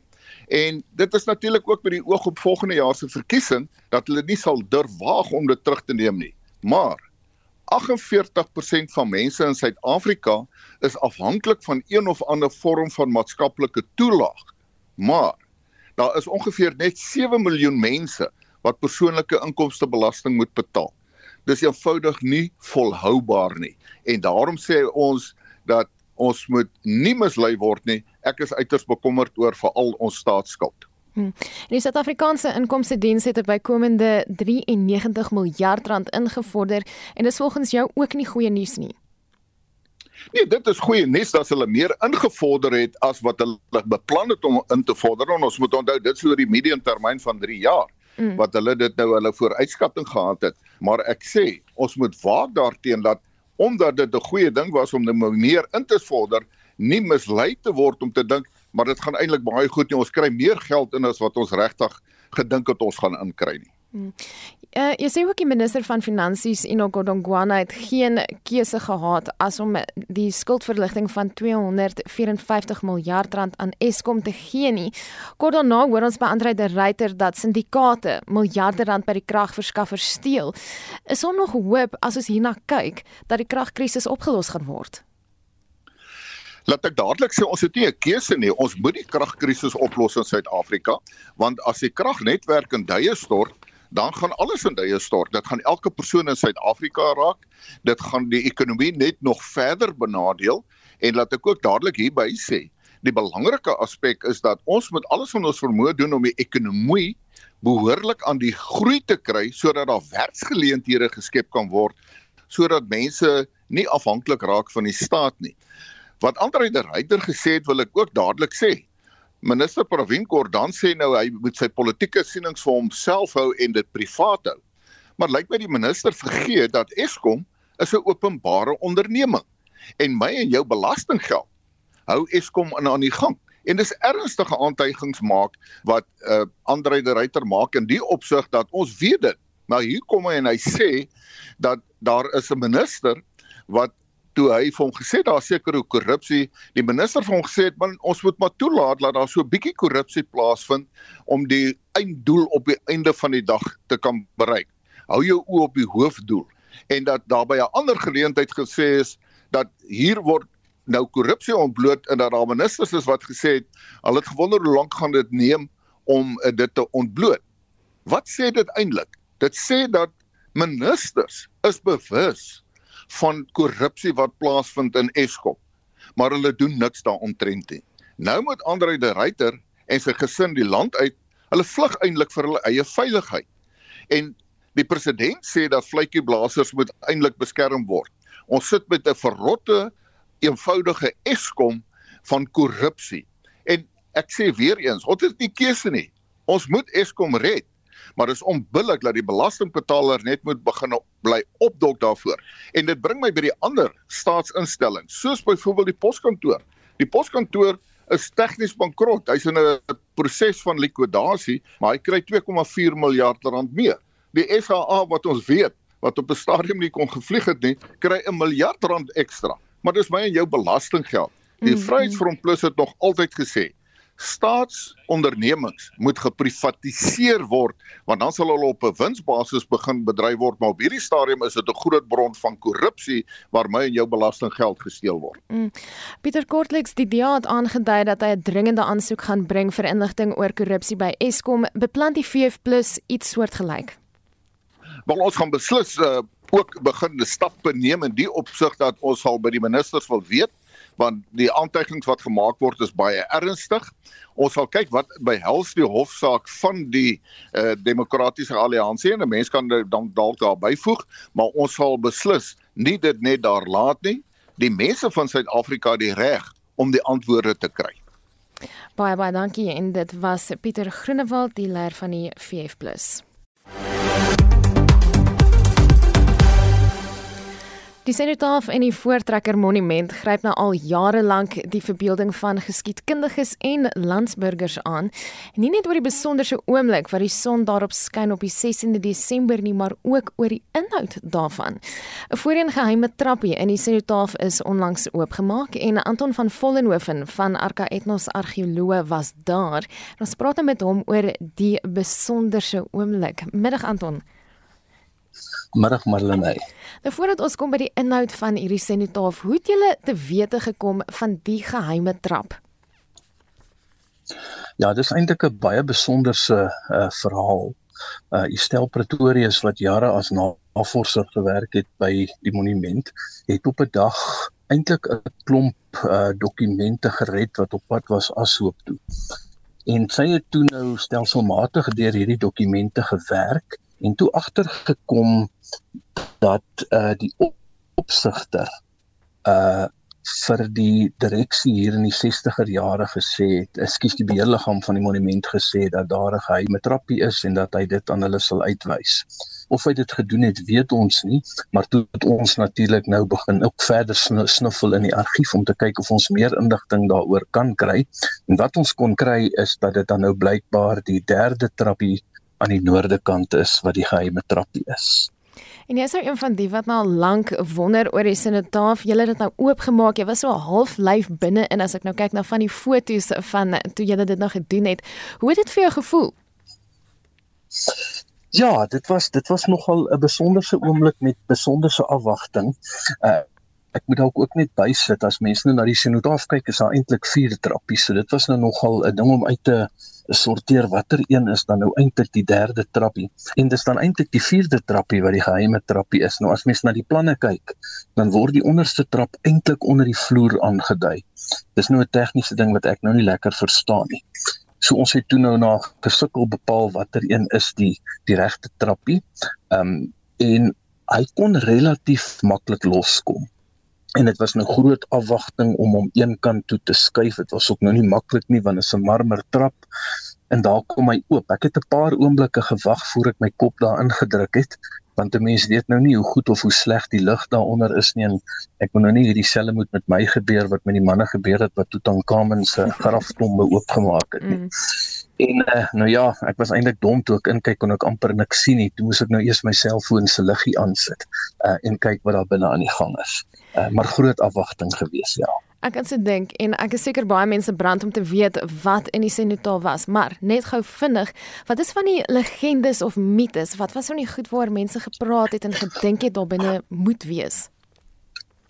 En dit is natuurlik ook met die oog op volgende jaar se verkiesing dat hulle nie sal durf waag om dit terug te neem nie. Maar 48% van mense in Suid-Afrika is afhanklik van een of ander vorm van maatskaplike toelaag. Maar daar is ongeveer net 7 miljoen mense wat persoonlike inkomstebelasting moet betaal. Dis eenvoudig nie volhoubaar nie. En daarom sê ons dat ons moet nie mislei word nie. Ek is uiters bekommerd oor veral ons staatsskuld. Hmm. Die Suid-Afrikaanse Inkomste Diens het 'n bykomende 93 miljard rand ingevorder en dis volgens jou ook nie goeie nuus nie. Nee, dit is goeie nuus dat hulle meer ingevorder het as wat hulle beplan het om in te vorder. En ons moet onthou dit sou oor die medium termyn van 3 jaar mm. wat hulle dit nou hulle vooruitskatting gehad het. Maar ek sê, ons moet waak daarteenoor dat omdat dit 'n goeie ding was om nou meer in te vorder, nie mislei te word om te dink maar dit gaan eintlik baie goed nie. Ons kry meer geld in as wat ons regtig gedink het ons gaan inkry nie. Uh, jy sê ook die minister van finansies Enoch Godongwana het geen keuse gehad as om die skuldverligting van 254 miljard rand aan Eskom te gee nie. Kort daarna hoor ons by Andre de Ruyter dat syndikaate miljarde rand by die kragverskaffers steel. Is daar nog hoop as ons hierna kyk dat die kragkrisis opgelos gaan word? Laat ek dadelik sê ons het nie 'n keuse nie. Ons moet die kragkrisis oplos in Suid-Afrika, want as die kragnetwerk in duie stort, dan gaan alles in duie stort. Dit gaan elke persoon in Suid-Afrika raak. Dit gaan die ekonomie net nog verder benadeel en laat ek ook dadelik hierby sê, die belangrike aspek is dat ons moet alles wat ons vermoë doen om die ekonomie behoorlik aan die groei te kry sodat daar werksgeleenthede geskep kan word sodat mense nie afhanklik raak van die staat nie. Wat Andre de Ruyter gesê het, wil ek ook dadelik sê. Minister Pravin Gordhan sê nou hy moet sy politieke sienings vir homself hou en dit privaat hou. Maar lyk my die minister vergeet dat Eskom is 'n openbare onderneming en my en jou belastinggeld hou Eskom in aan die gang. En dis ernstige aantuigings maak wat uh, Andre de Ruyter maak in die opsig dat ons weet dit. Maar hier kom hy en hy sê dat daar is 'n minister wat toe hy vir hom gesê daar seker hoe korrupsie die minister vir hom gesê het man ons moet maar toelaat dat daar so 'n bietjie korrupsie plaasvind om die einddoel op die einde van die dag te kan bereik. Hou jou oë op die hoofdoel en dat daar by 'n ander geleentheid gesê is dat hier word nou korrupsie ontbloot en dat daar ministers is wat gesê het hulle het gewonder hoe lank gaan dit neem om uh, dit te ontbloot. Wat sê dit eintlik? Dit sê dat ministers is bewus van korrupsie wat plaasvind in Eskom. Maar hulle doen niks daaromtrent nie. Nou moet Andre de Ruyter en sy gesin die land uit. Hulle vlug eintlik vir hulle eie veiligheid. En die president sê dat vletjieblassers moet eintlik beskerm word. Ons sit met 'n verrotte eenvoudige Eskom van korrupsie. En ek sê weer eens, ons het nie keuse nie. Ons moet Eskom red maar dis onbillik dat die belastingbetaler net moet begin bly opdok daarvoor. En dit bring my by die ander staatsinstellings, soos byvoorbeeld die poskantoor. Die poskantoor is tegnies bankrot. Hy's in 'n proses van likwidasie, maar hy kry 2,4 miljard rand meer. Die SAA wat ons weet wat op 'n stadium nie kon gevlieg het nie, kry 'n miljard rand ekstra. Maar dis my en jou belastinggeld. Die mm -hmm. Vryheidsfront Plus het nog altyd gesê staatsondernemings moet geprivatiseer word want dan sal hulle op 'n winsbasis begin bedryf word maar op hierdie stadium is dit 'n groot bron van korrupsie waar my en jou belastinggeld gesteel word. Mm. Pieter Kortliks die DA het aangedui dat hy 'n dringende aansoek gaan bring vir inligting oor korrupsie by Eskom. Beplan die VF+ iets soortgelyk? Wel ons gaan beslis uh, ook begin 'n stap neem in die opsig dat ons sal by die ministers wil weet want die aantuigings wat gemaak word is baie ernstig. Ons sal kyk wat behels die hofsaak van die uh, demokratiese alliansie en 'n mens kan dan dalk daar byvoeg, maar ons sal beslis nie dit net daar laat nie. Die mense van Suid-Afrika die reg om die antwoorde te kry. Baie baie dankie en dit was Pieter Groenewald die leier van die VF+. Die Senotaf en die Voortrekker Monument gryp nou al jare lank die verbeelding van geskiedkundiges en landsburgers aan. Nie net oor die besonderse oomblik wat die son daarop skyn op die 16de Desember nie, maar ook oor die inhoud daarvan. 'n Voorheen geheime trappie in die Senotaf is onlangs oopgemaak en Anton van Vollenhoven van Arca Ethnos Argeoloog was daar. Ons praat met hom oor die besonderse oomblik. Middag Anton. Middag Marlenae. Nou voordat ons kom by die inhoud van hierdie senitaaf, hoe het julle te wete gekom van die geheime trap? Ja, dis eintlik 'n baie besonderse uh, verhaal. Uh Estel Pretorius wat jare as navorser gewerk het by die monument, het op 'n dag eintlik 'n klomp uh dokumente gered wat op pad was ashoop toe. En sy het toe nou stelselmatig deur hierdie dokumente gewerk en toe agtergekom dat uh die opsigter uh vir die direksie hier in die 60er jare gesê het, ekskuus die beheerliggaam van die monument gesê dat daar 'n geheime trappie is en dat hy dit aan hulle sal uitwys. Of hy dit gedoen het, weet ons nie, maar toe het ons natuurlik nou begin ook verder snuffel in die argief om te kyk of ons meer inligting daaroor kan kry. En wat ons kon kry is dat dit dan nou blykbaar die derde trappie aan die noorde kant is wat die geheime trappie is. En jy's nou een van die wat nou lank wonder oor die sinotaaf. Jy het dit nou oopgemaak. Jy was so half lyf binne en as ek nou kyk na van die foto's van toe jy dit nog gedoen het, hoe het dit vir jou gevoel? Ja, dit was dit was nogal 'n besonderse oomblik met besonderse afwagting. Uh ek moet dalk ook net bysit as mense nou na die sinotaaf kyk, is daar eintlik vier trappies. So dit was nou nogal 'n ding om uit te sorteer watter een is dan nou eintlik die derde trappie. En dis dan eintlik die vierde trappie wat die geheime trappie is. Nou as mens na die planne kyk, dan word die onderste trap eintlik onder die vloer aangedui. Dis nou 'n tegniese ding wat ek nou nie lekker verstaan nie. So ons het toe nou na gesukkel bepaal watter een is die die regte trappie. Ehm um, en hy kon relatief maklik loskom en dit was 'n groot afwagting om hom een kant toe te skuif. Dit was ook nou nie maklik nie want dit is 'n marmer trap en daar kom hy oop. Ek het 'n paar oomblikke gewag voor ek my kop daarin gedruk het want 'n mens weet nou nie hoe goed of hoe sleg die lug daaronder is nie en ek wil nou nie hierdie selle moet met my gebeur wat met die manne gebeur het wat Tutankhamun se graftombe oopgemaak het nie. Mm. En uh, nou ja, ek was eintlik dom toe ek inkyk kon ek amper niks sien nie. Toe moes ek nou eers my selfoon se liggie aansit uh, en kyk wat daar binne aan die gang is uh, maar groot afwagting gewees ja. Ek kan se dink en ek is seker baie mense brand om te weet wat in die senotaal was, maar net gou vinnig, wat is van die legendes of mites? Wat was van die goed waar mense gepraat het en gedink het daar binne moet wees?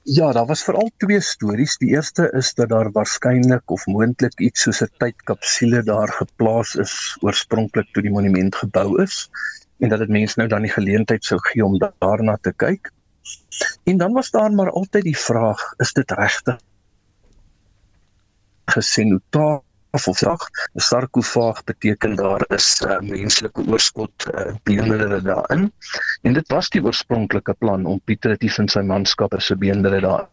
Ja, daar was veral twee stories. Die eerste is dat daar waarskynlik of moontlik iets soos 'n tydkapsule daar geplaas is oorspronklik toe die monument gebou is en dat dit mense nou dan die geleentheid sou gee om daarna te kyk. En dan was daar maar altyd die vraag, is dit regtig gesenotaaf of sag? 'n Sarkofaag beteken daar is uh, menslike oorskot uh, beenderre daarin. En dit was die oorspronklike plan om Pieter Retief en sy manskappe se beenderre daar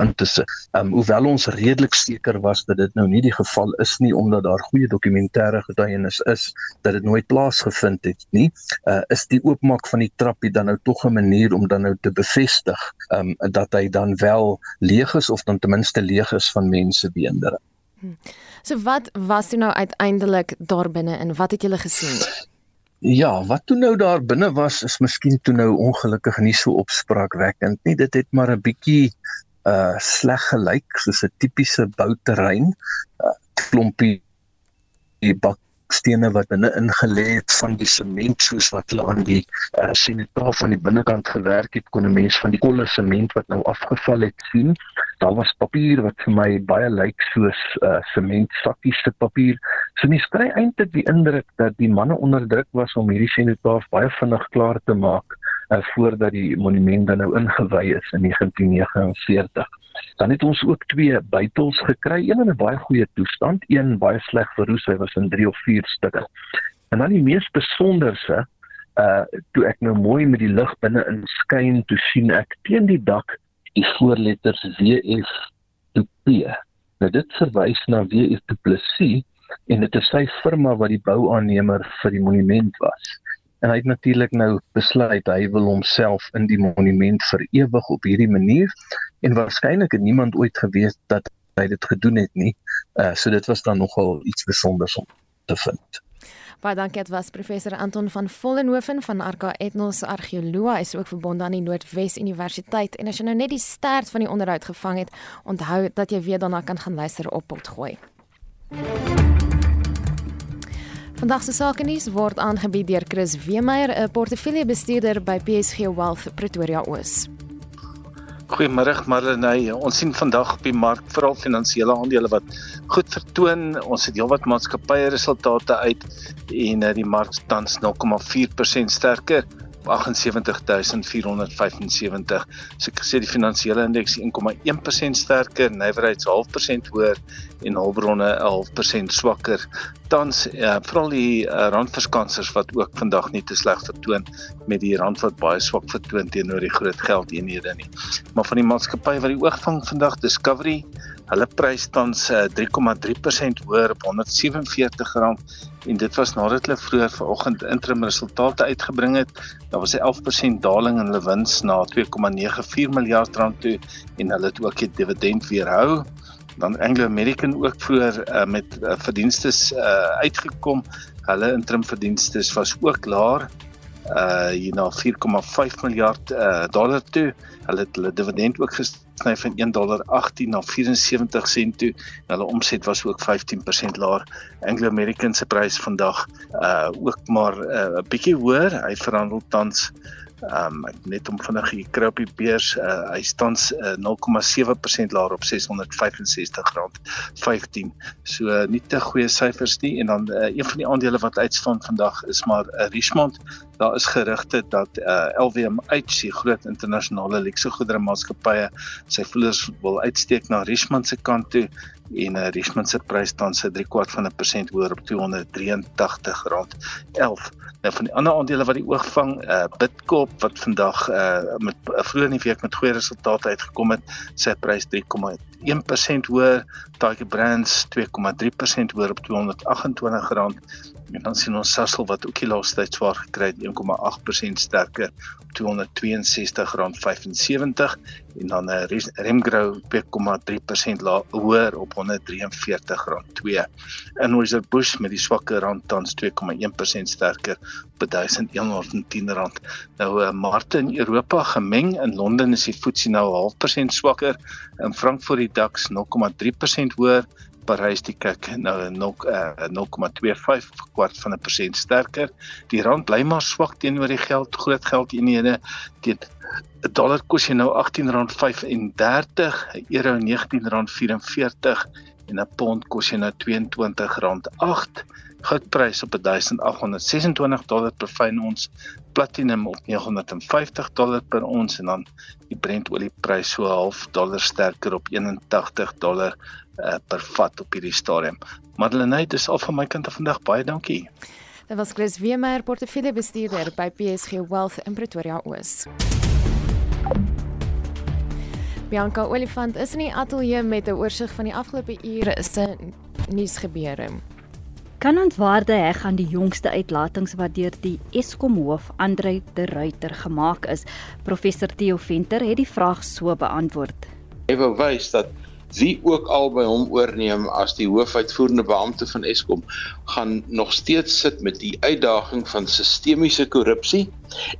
in te sit. Ehm um, hoewel ons redelik seker was dat dit nou nie die geval is nie omdat daar goeie dokumentêre getuienis is dat dit nooit plaasgevind het nie, uh, is die oopmaak van die trappie dan nou tog 'n manier om dan nou te bevestig ehm um, dat hy dan wel leeg is of dan ten minste leeg is van mense beendere. Hmm. So wat was toe nou uiteindelik daar binne en wat het julle gesien? Ja, wat toe nou daar binne was is miskien toe nou ongelukkig nie so opspraakwekkend nie. Dit het maar 'n bietjie uh sleg gelyk soos 'n tipiese bouterrein uh, klompie die bakstene wat binne ingelê het van die sement soos wat hulle aan die uh, sinitaal van die binnekant gewerk het kon 'n mens van die kolle sement wat nou afgeval het sien daar was papier wat vir my baie lyk soos uh, sement sakkies se papier so mens kry eintlik die indruk dat die manne onder druk was om hierdie sinitaal baie vinnig klaar te maak uh, voordat die monument dan nou ingewy is in 1949. Dan het ons ook twee buitels gekry, een in 'n baie goeie toestand, een baie sleg verroes, hy was in 3 of 4 stukke. En dan die mees besonderse, uh toe ek nou mooi met die lig binne in skyn, toe sien ek teen die dak die voorletters WF to P. Nou dit verwys na WF to Plessis en dit is sy firma wat die bouaannemer vir die monument was en hy het natuurlik nou besluit hy wil homself in die monument vir ewig op hierdie manier en waarskynlik het niemand ooit geweet dat hy dit gedoen het nie. Uh so dit was dan nogal iets spesiaals om te vind. Baie dankie, dit was professor Anton van Vollenhoven van Arca Ethnos Argeoloog, hy is ook verbonde aan die Noordwes Universiteit en as jy nou net die stert van die onderhoud gevang het, onthou dat jy weer daarna kan gaan luister op potgooi. Vandag se sake nuus word aangebied deur Chris Weemeier, 'n portefeuljebestuurder by PSG Wealth Pretoria Oos. Goeiemôre Marlenae. Ons sien vandag op die mark veral finansiële aandele wat goed vertoon. Ons het heelwat maatskappye resultate uit en eh, die mark tans 0,4% sterker 78475. So ek sê die finansiële indeks 1,1% sterker, nywerheids 0,5% hoër en hulpbronne 11% swakker. Tans uh, veral die uh, randverskansers wat ook vandag nie te sleg vertoon met die rand wat baie swak vertoon teenoor die groot geldeenhede nie. Maar van die maatskappye wat die oog vang vandag Discovery Hulle prys tans 3,3% hoër op R147 en dit was nadat hulle vroeër vanoggend interim resultate uitgebring het. Daar was 'n 11% daling in hulle wins na 2,94 miljard rand toe en hulle het ook die dividend weerhou. Dan Anglo American ook vroeër uh, met uh, verdienste uh, uitgekom. Hulle interim verdienste was ook laer uh you know 4,5 miljard uh dollar toe. Hulle het hulle dividend ook gesny van 1 dollar 18 na 74 sent toe. Hulle omset was ook 15% laer. Anglo American se prys vandag uh ook maar 'n uh, bietjie hoër. Hy verhandel tans Ehm um, net om vinnig hier kry op die beurs, uh, hy staan uh, 0,7% laer op R665.15. So uh, nie te goeie syfers nie en dan uh, een van die aandele wat uitstaan vandag is maar uh, Richmond. Daar is gerugte dat uh, LVMH, die groot internasionale luuksegoedere maatskappye, sy vloers wil uitsteek na Richmond se kant toe en uh, Richmond se prys staan se 3 kwart van 'n persent hoër op R283.11. Nou van die ander aandele wat die oog vang, uh Bitcoin wat vandag uh met uh, vroeër in die week met goeie resultate uitgekom het, sy prys 3,1% hoër, Tiger Brands 2,3% hoër op R228 en dan sien ons Sasol wat ook die laaste tyd swaar gekry het 1,8% sterker op R262.75 en dan 'n Remgrow 2,3% hoër op R143.2 en Oiser Bush met die swakker rand tans 2,1% sterker op R1110. Nou uh, markte in Europa gemeng in Londen is die FTSE nou 0,5% swakker in Frankfurt die DAX 0,3% hoër Parys die kyk nou 0,25 uh, kwart van 'n persent sterker. Die rand bly maar swak teenoor die geld, groot geldeenhede. Teen 'n dollar kos jy nou R18.35, 'n euro R19.44 en 'n pond kos jy nou R22.8. Goudprys op 1826 dollar per fyn ons, platinum op 950 dollar per ons en dan die Brent olieprys so half dollar sterker op 81 dollar uh, per vat op hierdie stadium. Madeleine, dis al van my kant af vandag. Baie dankie. Dit was Chris Weemeyer, portefeuljebestuurder by PSG Wealth in Pretoria Oos. Bianca Olifant is in die ateljee met 'n oorsig van die afgelope ure se nuusgebeure. Kan ontwaarde heg aan die jongste uitlatings wat deur die Eskom hoof Andre de Ruyter gemaak is. Professor Theo Venter het die vraag so beantwoord. Hy wou wys dat wie ook al by hom oorneem as die hoofuitvoerende beampte van Eskom gaan nog steeds sit met die uitdaging van sistemiese korrupsie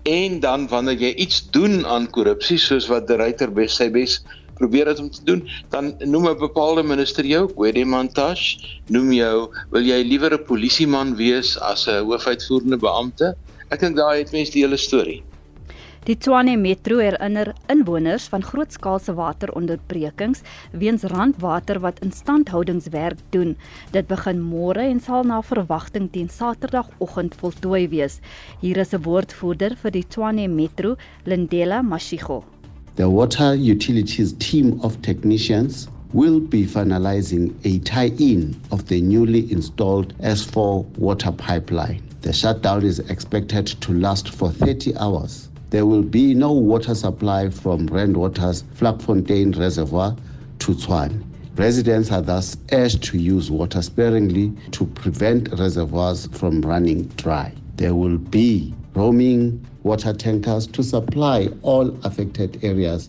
en dan wanneer jy iets doen aan korrupsie soos wat die ryter bes sy bes probeer dit om te doen dan noem 'n bepaalde minister jou Gwedimantash noem jou wil jy liewer 'n polisieman wees as 'n hoofuitvoerende beampte ek dink daai het mense die hele storie Die Tshwane Metro herinner inwoners van grootskaalse wateronderbrekings weens randwater wat instandhoudingswerk doen. Dit begin môre en sal na verwagting teen Saterdagoggend voltooi wees. Hier is 'n woordvoerder vir die Tshwane Metro, Lindela Mashigo. The water utilities team of technicians will be finalizing a tie-in of the newly installed S4 water pipeline. The shutdown is expected to last for 30 hours. there will be no water supply from Randwater's Flakfontein Reservoir to Tshwane. Residents are thus urged to use water sparingly to prevent reservoirs from running dry. There will be roaming water tankers to supply all affected areas.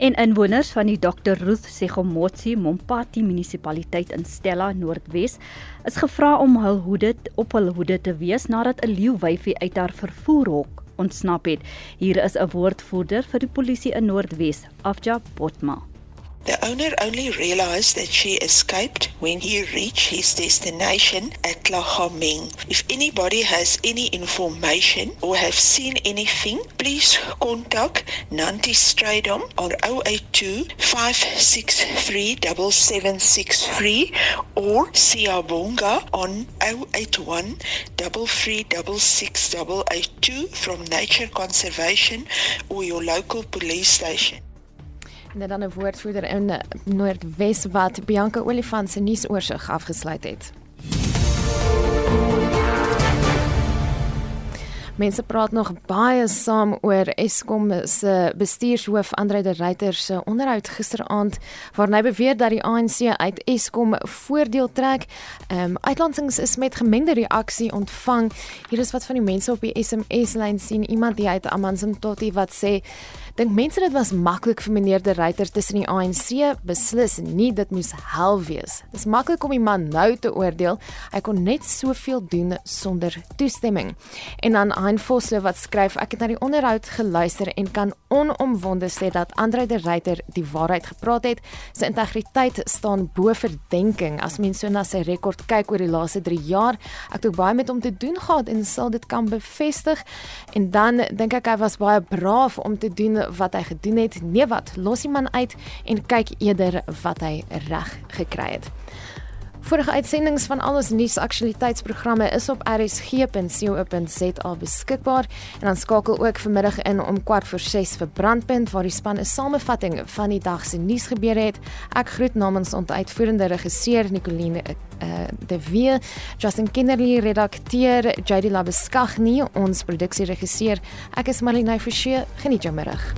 En inwoners van die Dr Ruth Segomotsi Mompati munisipaliteit in Stella Noordwes is gevra om hul hoede op hul hoede te wees nadat 'n leeuwyfie uit haar vervoerhok ontsnap het. Hier is 'n woordvoerder vir die polisie in Noordwes, Afja Botma. The owner only realized that she escaped when he reached his destination at Lahaming. If anybody has any information or have seen anything, please contact Nanti Stradom on 082 563 7763 or Siabonga on 081 3366882 from Nature Conservation or your local police station. En dan 'n woordvoerder in Noordwes wat Bianca Olifant se nuusoorseig afgesluit het. Mense praat nog baie saam oor Eskom se bestuurshoof Andre de Ruyter se onderhoud gisteraand waarin hy beweer dat die ANC uit Eskom voordeel trek. Ehm um, uitlansings is met gemengde reaksie ontvang. Hier is wat van die mense op die SMS lyn sien. Iemand die uit Amanzimtoti wat sê Dink mense dit was maklik vir meneer De Ruyter tussen die ANC beslis nie dit moes hel wees. Dis maklik om die man nou te oordeel. Hy kon net soveel doen sonder toestemming. En dan Hein Vosse wat skryf ek het na die onderhoud geluister en kan onomwonde sê dat Andre De Ruyter die waarheid gepraat het. Sy integriteit staan bo verdenking as mens so na sy rekord kyk oor die laaste 3 jaar. Ek het baie met hom te doen gehad en sal dit kan bevestig. En dan dink ek hy was baie braaf om te doen wat hy gedoen het. Nee wat, los die man uit en kyk eerder wat hy reg gekry het. Vorige uitsendings van al ons nuusaktualiteitsprogramme is op rsg.co.za beskikbaar en dan skakel ook vanmiddag in om kwart voor 6 vir Brandpunt waar die span 'n samevatting van die dag se nuus gebeure het. Ek groet namens ons uitvoerende regisseur Nicoline uh, de Wie, Justin Kinderly redakteur JD Labeskagh nie ons produksieregisseur. Ek is Marlene Forsie. Geniet jou middag.